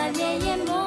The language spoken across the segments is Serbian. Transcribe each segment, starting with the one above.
la vieille et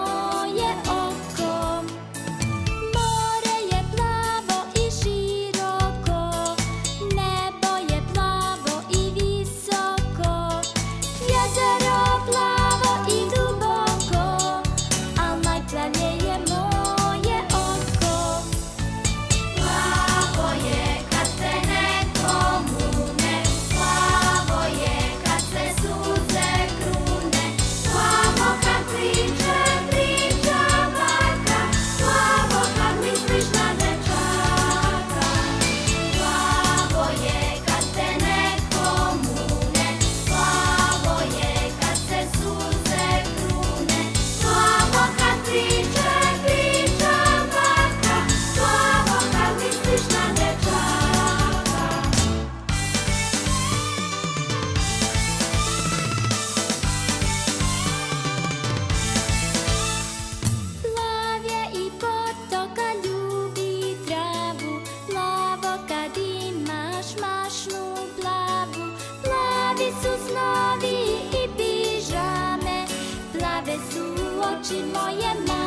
Plavi su snovi i pižame Plave su oči moje mame